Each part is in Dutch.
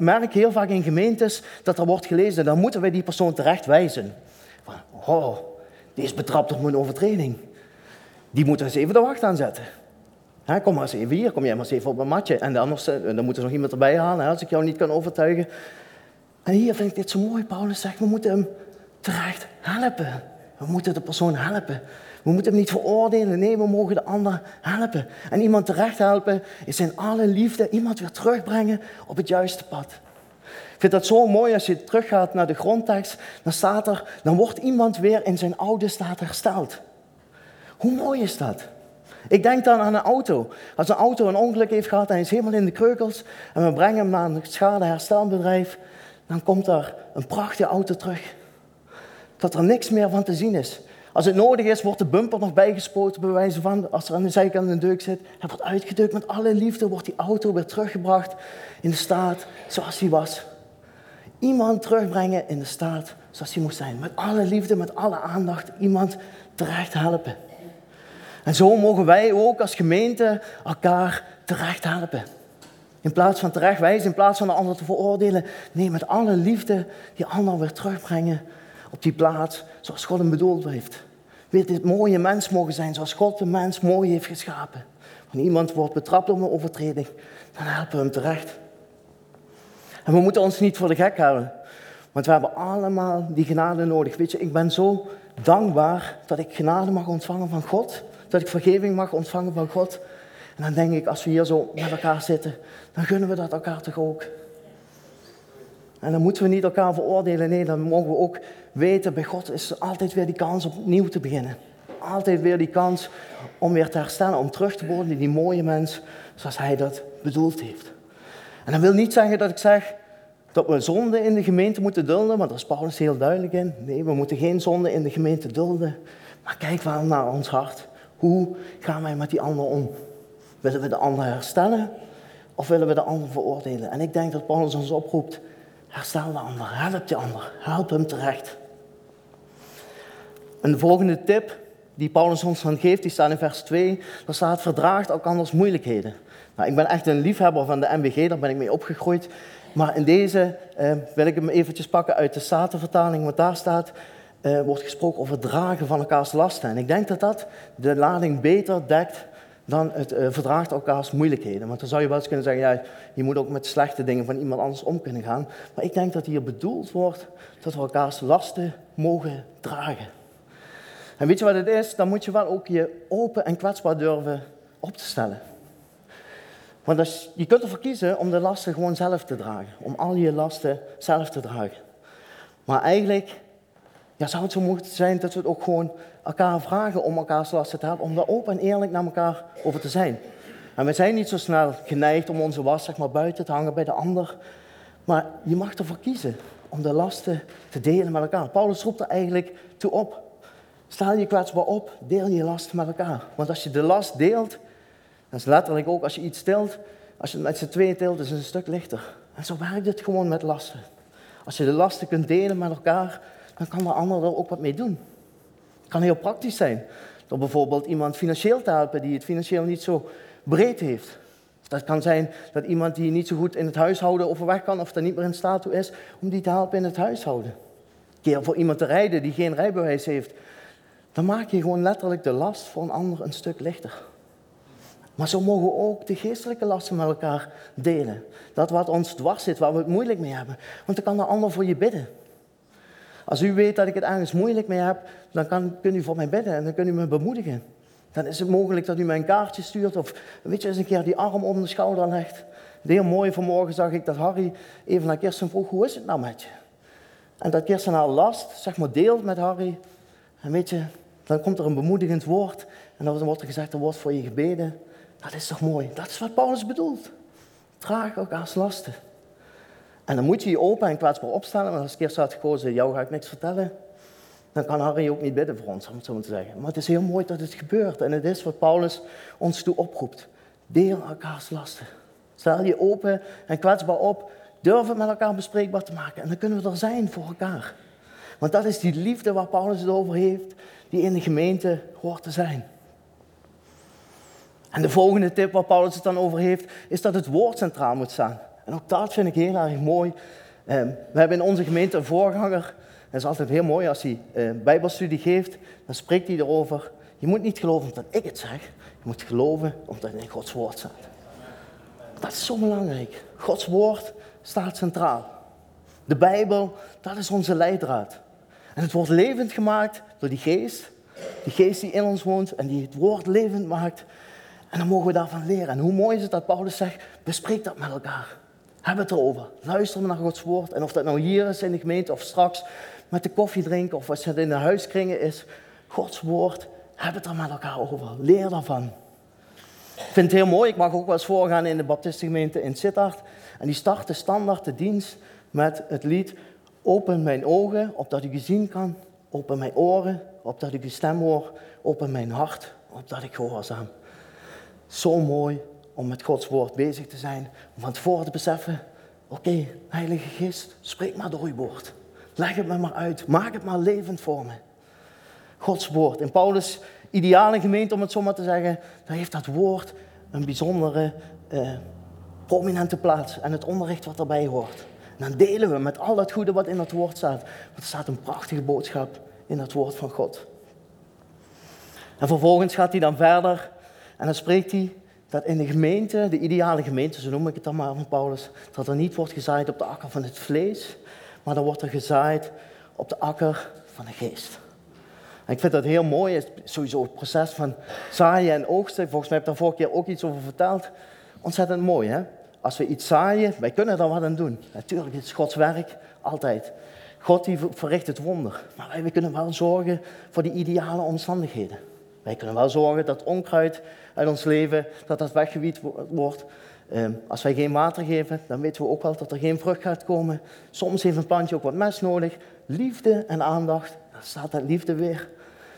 merk heel vaak in gemeentes dat er wordt gelezen, dan moeten wij die persoon terecht wijzen. Van, oh, die is betrapt op een overtreding. Die moeten we eens even de wacht aanzetten. Kom maar eens even hier, kom jij maar eens even op een matje. En anders eh, dan moeten ze nog iemand erbij halen als ik jou niet kan overtuigen. En hier vind ik dit zo mooi. Paulus zegt, we moeten hem terecht helpen. We moeten de persoon helpen. We moeten hem niet veroordelen. Nee, we mogen de ander helpen. En iemand terecht helpen is in alle liefde iemand weer terugbrengen op het juiste pad. Ik vind dat zo mooi als je teruggaat naar de grondtekst. Dan staat er, dan wordt iemand weer in zijn oude staat hersteld. Hoe mooi is dat? Ik denk dan aan een auto. Als een auto een ongeluk heeft gehad en hij is helemaal in de kreukels en we brengen hem naar een schadeherstelbedrijf, dan komt er een prachtige auto terug. Dat er niks meer van te zien is. Als het nodig is, wordt de bumper nog bijgespoten, bij wijze van, als er aan de zijkant een deuk zit. Hij wordt uitgedrukt met alle liefde, wordt die auto weer teruggebracht in de staat zoals hij was. Iemand terugbrengen in de staat zoals hij moest zijn. Met alle liefde, met alle aandacht, iemand terecht helpen. En zo mogen wij ook als gemeente elkaar terecht helpen. In plaats van terecht wijzen, in plaats van de ander te veroordelen. Nee, met alle liefde die ander weer terugbrengen op die plaats zoals God hem bedoeld heeft. Weet dit mooie mens mogen zijn zoals God de mens mooi heeft geschapen. Wanneer iemand wordt betrapt op een overtreding, dan helpen we hem terecht. En we moeten ons niet voor de gek houden. Want we hebben allemaal die genade nodig. Weet je, ik ben zo dankbaar dat ik genade mag ontvangen van God dat ik vergeving mag ontvangen van God. En dan denk ik, als we hier zo met elkaar zitten, dan gunnen we dat elkaar toch ook. En dan moeten we niet elkaar veroordelen. Nee, dan mogen we ook weten, bij God is er altijd weer die kans om opnieuw te beginnen. Altijd weer die kans om weer te herstellen, om terug te worden in die mooie mens zoals Hij dat bedoeld heeft. En dat wil niet zeggen dat ik zeg dat we zonde in de gemeente moeten dulden, want daar is Paulus heel duidelijk in. Nee, we moeten geen zonde in de gemeente dulden. Maar kijk wel naar ons hart. Hoe gaan wij met die ander om? Willen we de ander herstellen of willen we de ander veroordelen? En ik denk dat Paulus ons oproept, herstel de ander, help de ander, help hem terecht. En de volgende tip die Paulus ons dan geeft, die staat in vers 2, daar staat verdraagt ook anders moeilijkheden. Nou, ik ben echt een liefhebber van de MBG, daar ben ik mee opgegroeid. Maar in deze eh, wil ik hem eventjes pakken uit de Statenvertaling, want daar staat, uh, wordt gesproken over het dragen van elkaars lasten. En ik denk dat dat de lading beter dekt dan het uh, verdraagt elkaars moeilijkheden. Want dan zou je wel eens kunnen zeggen, ja, je moet ook met slechte dingen van iemand anders om kunnen gaan. Maar ik denk dat hier bedoeld wordt dat we elkaars lasten mogen dragen. En weet je wat het is? Dan moet je wel ook je open en kwetsbaar durven op te stellen. Want als, je kunt ervoor kiezen om de lasten gewoon zelf te dragen. Om al je lasten zelf te dragen. Maar eigenlijk ja, zou het zo moeten zijn dat we het ook gewoon elkaar vragen om elkaars lasten te hebben, om daar open en eerlijk naar elkaar over te zijn. En we zijn niet zo snel geneigd om onze was zeg maar, buiten te hangen bij de ander. Maar je mag ervoor kiezen om de lasten te delen met elkaar. Paulus roept er eigenlijk toe op. Stel je kwetsbaar op, deel je lasten met elkaar. Want als je de last deelt, dat is letterlijk ook als je iets deelt, als je het met z'n tweeën deelt, is het een stuk lichter. En zo werkt het gewoon met lasten. Als je de lasten kunt delen met elkaar, dan kan de ander er ook wat mee doen. Het kan heel praktisch zijn. Door bijvoorbeeld iemand financieel te helpen die het financieel niet zo breed heeft. Dat kan zijn dat iemand die niet zo goed in het huishouden overweg kan of er niet meer in staat toe is, om die te helpen in het huishouden. Een keer voor iemand te rijden die geen rijbewijs heeft, dan maak je gewoon letterlijk de last voor een ander een stuk lichter. Maar zo mogen we ook de geestelijke lasten met elkaar delen. Dat wat ons dwars zit, waar we het moeilijk mee hebben. Want dan kan de ander voor je bidden. Als u weet dat ik het ergens moeilijk mee heb, dan kan, kunt u voor mij bidden en dan kunt u me bemoedigen. Dan is het mogelijk dat u mij een kaartje stuurt of weet je, eens een keer die arm om de schouder legt. Heel mooi, vanmorgen zag ik dat Harry even naar Kirsten vroeg, hoe is het nou met je? En dat Kirsten haar last, zeg maar, deelt met Harry. En weet je, dan komt er een bemoedigend woord. En dan wordt er gezegd, er wordt voor je gebeden. Dat is toch mooi? Dat is wat Paulus bedoelt. Draag elkaars lasten. En dan moet je je open en kwetsbaar opstellen. Want als Kirsten had gekozen, jou ga ik niks vertellen. Dan kan Harry ook niet bidden voor ons, om het zo te zeggen. Maar het is heel mooi dat het gebeurt. En het is wat Paulus ons toe oproept. Deel elkaars lasten. Stel je open en kwetsbaar op. Durf het met elkaar bespreekbaar te maken. En dan kunnen we er zijn voor elkaar. Want dat is die liefde waar Paulus het over heeft, die in de gemeente hoort te zijn. En de volgende tip waar Paulus het dan over heeft, is dat het woord centraal moet staan. En ook dat vind ik heel erg mooi. Ehm, we hebben in onze gemeente een voorganger. Dat is altijd heel mooi als hij uh, bijbelstudie geeft. Dan spreekt hij erover. Je moet niet geloven omdat ik het zeg. Je moet geloven omdat het in Gods woord staat. Dat is zo belangrijk. Gods woord staat centraal. De Bijbel, dat is onze leidraad. En het wordt levend gemaakt door die geest. Die geest die in ons woont en die het woord levend maakt. En dan mogen we daarvan leren. En hoe mooi is het dat Paulus zegt, bespreek dat met elkaar. Heb het erover. Luister naar Gods woord. En of dat nou hier is in de gemeente of straks met de koffie drinken of als het in de huiskringen is. Gods woord, heb het er met elkaar over. Leer daarvan. Ik vind het heel mooi. Ik mag ook wel eens voorgaan in de baptistengemeente in Sittard. En die starten standaard de dienst met het lied Open mijn ogen, opdat ik u zien kan. Open mijn oren, opdat ik uw stem hoor. Open mijn hart, opdat ik gehoorzaam. Zo mooi om met Gods woord bezig te zijn. Om van tevoren te beseffen, oké, Heilige Geest, spreek maar door uw woord. Leg het me maar uit. Maak het maar levend voor me. Gods woord. In Paulus' ideale gemeente, om het zo maar te zeggen, daar heeft dat woord een bijzondere, eh, prominente plaats. En het onderricht wat erbij hoort. Dan delen we met al dat goede wat in dat woord staat. Want er staat een prachtige boodschap in dat woord van God. En vervolgens gaat hij dan verder en dan spreekt hij dat in de gemeente, de ideale gemeente, zo noem ik het dan maar van Paulus, dat er niet wordt gezaaid op de akker van het vlees, maar dan wordt er gezaaid op de akker van de geest. En ik vind dat heel mooi, is sowieso het proces van zaaien en oogsten. Volgens mij heb ik daar vorige keer ook iets over verteld. Ontzettend mooi, hè? Als we iets zaaien, wij kunnen daar wat aan doen. Natuurlijk, het is Gods werk, altijd. God die verricht het wonder. Maar wij kunnen wel zorgen voor die ideale omstandigheden. Wij kunnen wel zorgen dat onkruid uit ons leven, dat dat weggewiet wordt. Ehm, als wij geen water geven, dan weten we ook wel dat er geen vrucht gaat komen. Soms heeft een plantje ook wat mes nodig. Liefde en aandacht, dan staat dat liefde weer.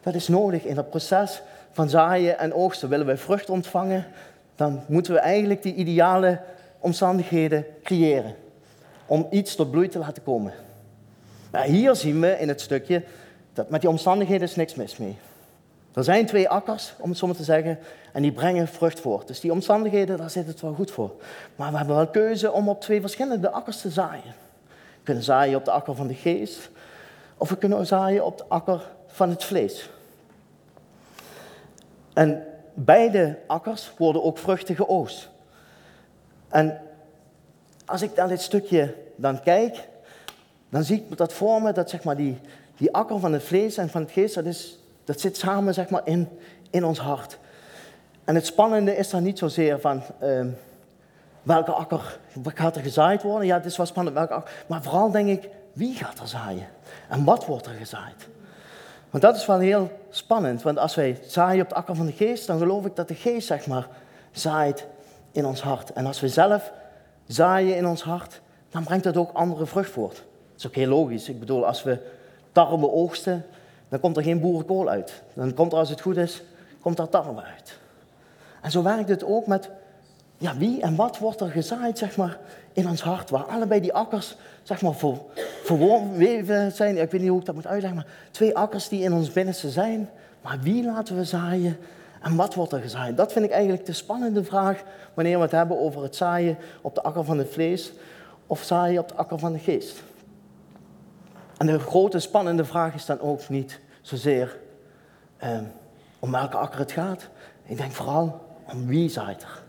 Dat is nodig in dat proces van zaaien en oogsten. Willen wij vrucht ontvangen, dan moeten we eigenlijk die ideale omstandigheden creëren. Om iets tot bloei te laten komen. Hier zien we in het stukje dat met die omstandigheden is niks mis mee. Er zijn twee akkers, om het zo maar te zeggen, en die brengen vrucht voort. Dus die omstandigheden, daar zit het wel goed voor. Maar we hebben wel keuze om op twee verschillende akkers te zaaien. We kunnen zaaien op de akker van de geest, of we kunnen zaaien op de akker van het vlees. En beide akkers worden ook vruchten geoogst. En als ik naar dit stukje dan kijk, dan zie ik dat voor me, dat zeg maar die, die akker van het vlees en van het geest, dat, is, dat zit samen zeg maar in, in ons hart. En het spannende is dan niet zozeer van uh, welke akker gaat er gezaaid worden. Ja, het is wel spannend welke akker. Maar vooral denk ik, wie gaat er zaaien? En wat wordt er gezaaid? Want dat is wel heel spannend. Want als wij zaaien op de akker van de geest, dan geloof ik dat de geest zeg maar zaait in ons hart. En als we zelf zaaien in ons hart, dan brengt dat ook andere vrucht voort. Dat is ook heel logisch. Ik bedoel, als we tarwe oogsten, dan komt er geen boerenkool uit. Dan komt er, als het goed is, komt er tarwe uit. En zo werkt het ook met ja, wie en wat wordt er gezaaid zeg maar, in ons hart, waar allebei die akkers zeg maar, ver, verweven zijn. Ik weet niet hoe ik dat moet uitleggen, maar twee akkers die in ons binnenste zijn. Maar wie laten we zaaien en wat wordt er gezaaid? Dat vind ik eigenlijk de spannende vraag wanneer we het hebben over het zaaien op de akker van het vlees of zaaien op de akker van de geest. En de grote spannende vraag is dan ook niet zozeer eh, om welke akker het gaat. Ik denk vooral om wie zaait er.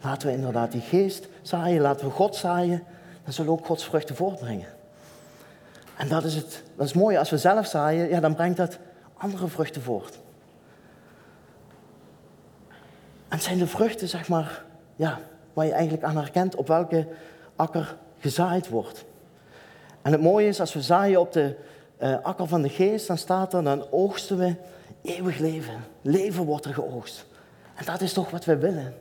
Laten we inderdaad die geest zaaien, laten we God zaaien, dan zullen we ook Gods vruchten voortbrengen. En dat is, het, dat is mooi, als we zelf zaaien, ja, dan brengt dat andere vruchten voort. En zijn de vruchten, zeg maar, ja, waar je eigenlijk aan herkent op welke akker gezaaid wordt. En het mooie is, als we zaaien op de uh, van de geest, dan staat er, dan oogsten we eeuwig leven. Leven wordt er geoogst. En dat is toch wat we willen.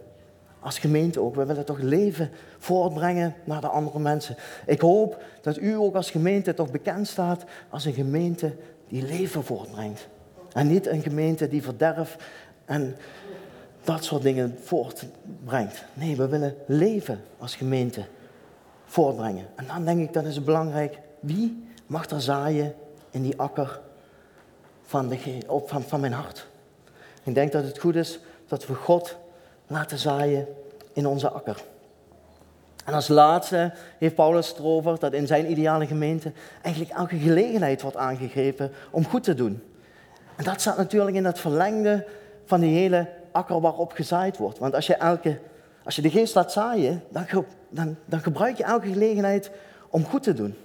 Als gemeente ook. We willen toch leven voortbrengen naar de andere mensen. Ik hoop dat u ook als gemeente toch bekend staat als een gemeente die leven voortbrengt. En niet een gemeente die verderf en dat soort dingen voortbrengt. Nee, we willen leven als gemeente voortbrengen. En dan denk ik, dat is belangrijk. Wie mag er zaaien in die akker van, de, op, van, van mijn hart? Ik denk dat het goed is dat we God laten zaaien in onze akker. En als laatste heeft Paulus het erover dat in zijn ideale gemeente eigenlijk elke gelegenheid wordt aangegrepen om goed te doen. En dat staat natuurlijk in het verlengde van die hele akker waarop gezaaid wordt. Want als je, elke, als je de geest laat zaaien, dan, dan, dan gebruik je elke gelegenheid om goed te doen.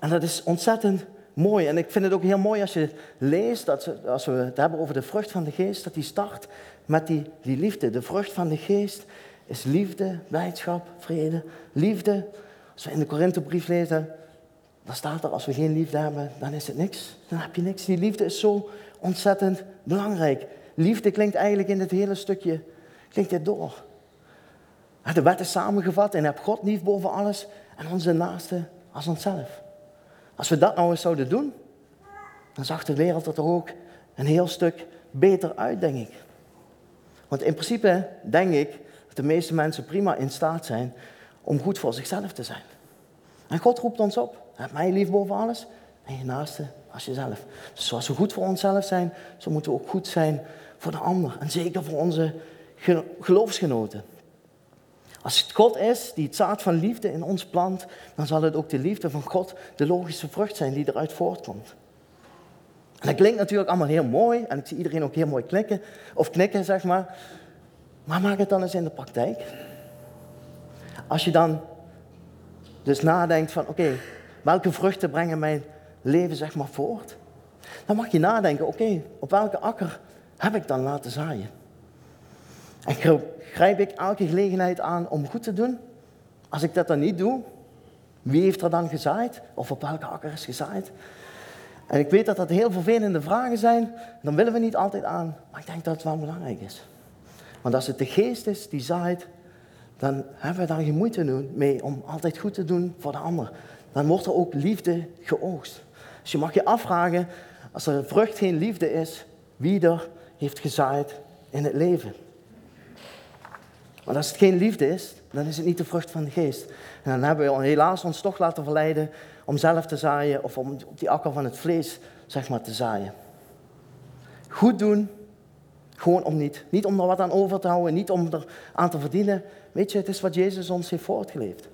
En dat is ontzettend mooi. En ik vind het ook heel mooi als je leest, dat als we het hebben over de vrucht van de geest, dat die start met die, die liefde. De vrucht van de geest is liefde, blijdschap, vrede. Liefde, als we in de Korinthebrief lezen, dan staat er als we geen liefde hebben, dan is het niks. Dan heb je niks. Die liefde is zo ontzettend belangrijk. Liefde klinkt eigenlijk in dit hele stukje, klinkt dit door. De wet is samengevat en heb God lief boven alles en onze naaste als onszelf. Als we dat nou eens zouden doen, dan zag de wereld er ook een heel stuk beter uit, denk ik. Want in principe denk ik dat de meeste mensen prima in staat zijn om goed voor zichzelf te zijn. En God roept ons op, heb mij lief boven alles en je naaste als jezelf. Dus zoals we goed voor onszelf zijn, zo moeten we ook goed zijn voor de ander. En zeker voor onze geloofsgenoten. Als het God is die het zaad van liefde in ons plant, dan zal het ook de liefde van God de logische vrucht zijn die eruit voortkomt. En dat klinkt natuurlijk allemaal heel mooi en ik zie iedereen ook heel mooi klikken of knikken, zeg maar. Maar maak het dan eens in de praktijk. Als je dan dus nadenkt van oké, welke vruchten brengen mijn leven zeg maar voort? Dan mag je nadenken, oké, op welke akker heb ik dan laten zaaien? En grijp ik elke gelegenheid aan om goed te doen? Als ik dat dan niet doe, wie heeft er dan gezaaid? Of op welke akker is gezaaid? En ik weet dat dat heel vervelende vragen zijn. Dan willen we niet altijd aan. Maar ik denk dat het wel belangrijk is. Want als het de geest is die zaait, dan hebben we daar geen moeite mee om altijd goed te doen voor de ander. Dan wordt er ook liefde geoogst. Dus je mag je afvragen, als er vrucht geen liefde is, wie er heeft gezaaid in het leven. Maar als het geen liefde is, dan is het niet de vrucht van de geest. En dan hebben we helaas ons toch laten verleiden om zelf te zaaien of om op die akker van het vlees zeg maar, te zaaien. Goed doen, gewoon om niet. Niet om er wat aan over te houden, niet om er aan te verdienen. Weet je, het is wat Jezus ons heeft voortgeleefd.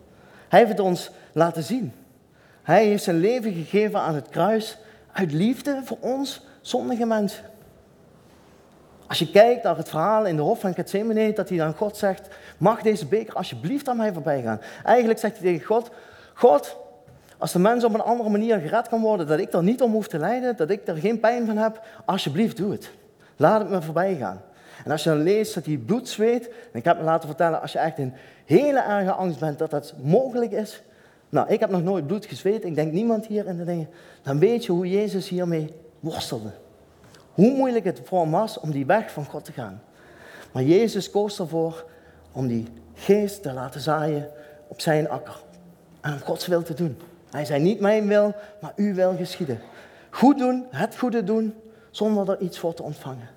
Hij heeft het ons laten zien. Hij heeft zijn leven gegeven aan het kruis uit liefde voor ons zondige mensen. Als je kijkt naar het verhaal in de hof van Gethsemane, dat hij dan God zegt, mag deze beker alsjeblieft aan mij voorbij gaan. Eigenlijk zegt hij tegen God, God, als de mens op een andere manier gered kan worden, dat ik er niet om hoef te lijden, dat ik er geen pijn van heb, alsjeblieft doe het. Laat het me voorbij gaan. En als je dan leest dat hij bloed zweet, en ik heb me laten vertellen, als je echt in hele erge angst bent dat dat mogelijk is, nou, ik heb nog nooit bloed gezweet, ik denk niemand hier in de dingen, dan weet je hoe Jezus hiermee worstelde. Hoe moeilijk het voor hem was om die weg van God te gaan. Maar Jezus koos ervoor om die geest te laten zaaien op zijn akker. En om Gods wil te doen. Hij zei niet mijn wil, maar uw wil geschieden. Goed doen, het goede doen, zonder er iets voor te ontvangen.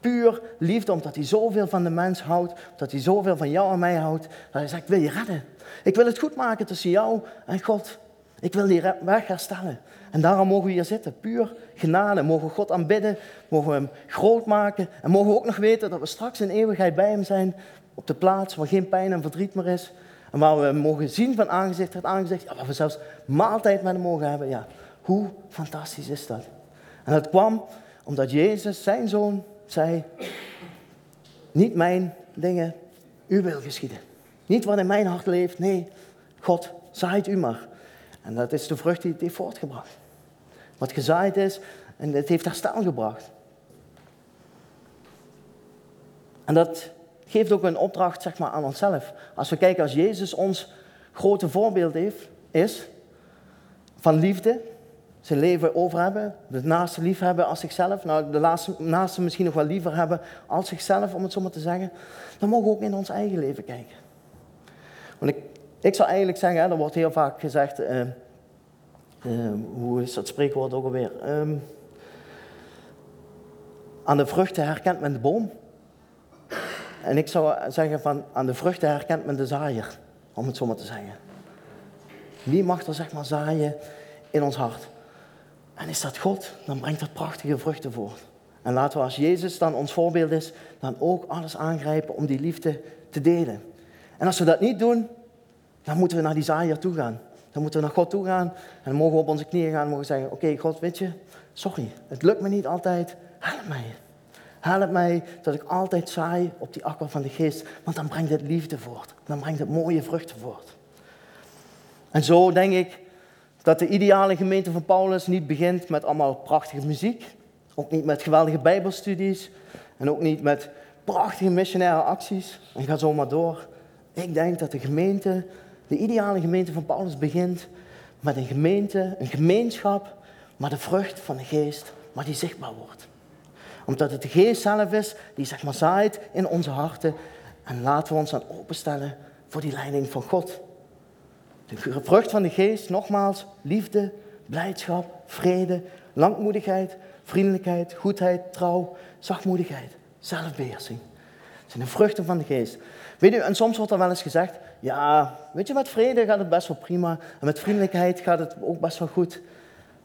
Puur liefde, omdat hij zoveel van de mens houdt, omdat hij zoveel van jou en mij houdt. Dat hij zegt, ik wil je redden. Ik wil het goed maken tussen jou en God. Ik wil die weg herstellen. En daarom mogen we hier zitten, puur genade. Mogen we God aanbidden, mogen we hem groot maken. En mogen we ook nog weten dat we straks in eeuwigheid bij hem zijn. Op de plaats waar geen pijn en verdriet meer is. En waar we mogen zien van aangezicht tot aangezicht. Ja, waar we zelfs maaltijd met hem mogen hebben. Ja, hoe fantastisch is dat? En dat kwam omdat Jezus, zijn zoon, zei... Niet mijn dingen, u wil geschieden. Niet wat in mijn hart leeft, nee, God, zaait u maar. En dat is de vrucht die het heeft voortgebracht. Wat gezaaid is en het heeft herstel gebracht. En dat geeft ook een opdracht zeg maar, aan onszelf. Als we kijken als Jezus ons grote voorbeeld heeft, is van liefde, zijn leven over hebben, de naaste lief hebben als zichzelf, nou de laatste, naaste misschien nog wel liever hebben als zichzelf, om het zo maar te zeggen, dan mogen we ook in ons eigen leven kijken. Want ik, ik zou eigenlijk zeggen, er wordt heel vaak gezegd, uh, uh, hoe is dat spreekwoord ook alweer? Um, aan de vruchten herkent men de boom. En ik zou zeggen van aan de vruchten herkent men de zaaier, om het zo maar te zeggen. Wie mag er zeg maar zaaien in ons hart? En is dat God, dan brengt dat prachtige vruchten voort. En laten we als Jezus dan ons voorbeeld is, dan ook alles aangrijpen om die liefde te delen. En als we dat niet doen, dan moeten we naar die zaaier toe gaan. Dan moeten we naar God toe gaan en mogen we op onze knieën gaan en mogen zeggen, oké God, weet je, sorry, het lukt me niet altijd, help mij. Help mij dat ik altijd zaai op die akker van de geest, want dan brengt het liefde voort. Dan brengt het mooie vruchten voort. En zo denk ik dat de ideale gemeente van Paulus niet begint met allemaal prachtige muziek, ook niet met geweldige bijbelstudies en ook niet met prachtige missionaire acties. En ga zo maar door. Ik denk dat de gemeente, de ideale gemeente van Paulus begint met een gemeente, een gemeenschap, maar de vrucht van de geest, maar die zichtbaar wordt. Omdat het de geest zelf is die zeg maar zaait in onze harten en laten we ons dan openstellen voor die leiding van God. De vrucht van de geest, nogmaals, liefde, blijdschap, vrede, langmoedigheid, vriendelijkheid, goedheid, trouw, zachtmoedigheid, zelfbeheersing. Zijn de vruchten van de geest. Weet u, en soms wordt er wel eens gezegd, ja, weet je, met vrede gaat het best wel prima. En met vriendelijkheid gaat het ook best wel goed.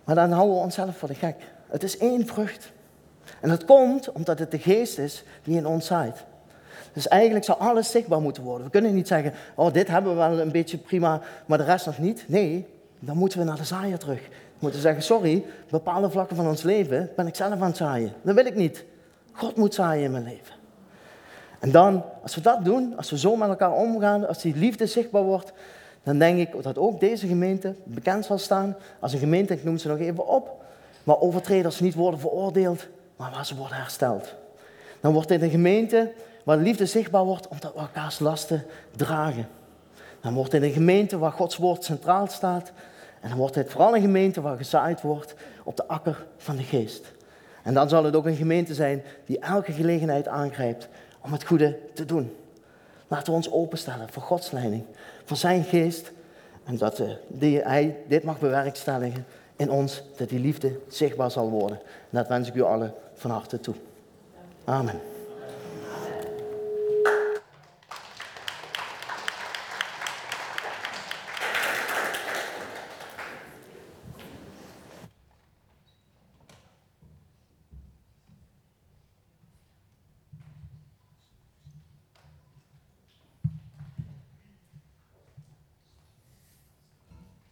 Maar dan houden we onszelf voor de gek. Het is één vrucht. En dat komt omdat het de geest is die in ons zaait. Dus eigenlijk zou alles zichtbaar moeten worden. We kunnen niet zeggen, oh dit hebben we wel een beetje prima, maar de rest nog niet. Nee, dan moeten we naar de zaaier terug. We moeten zeggen, sorry, bepaalde vlakken van ons leven ben ik zelf aan het zaaien. Dat wil ik niet. God moet zaaien in mijn leven. En dan, als we dat doen, als we zo met elkaar omgaan, als die liefde zichtbaar wordt, dan denk ik dat ook deze gemeente bekend zal staan als een gemeente, ik noem ze nog even op, waar overtreders niet worden veroordeeld, maar waar ze worden hersteld. Dan wordt dit een gemeente waar liefde zichtbaar wordt omdat we elkaars lasten dragen. Dan wordt dit een gemeente waar Gods woord centraal staat. En dan wordt het vooral een gemeente waar gezaaid wordt op de akker van de geest. En dan zal het ook een gemeente zijn die elke gelegenheid aangrijpt om het goede te doen. Laten we ons openstellen voor Gods leiding, voor zijn geest. En dat die, hij dit mag bewerkstelligen in ons, dat die liefde zichtbaar zal worden. En dat wens ik u allen van harte toe. Amen.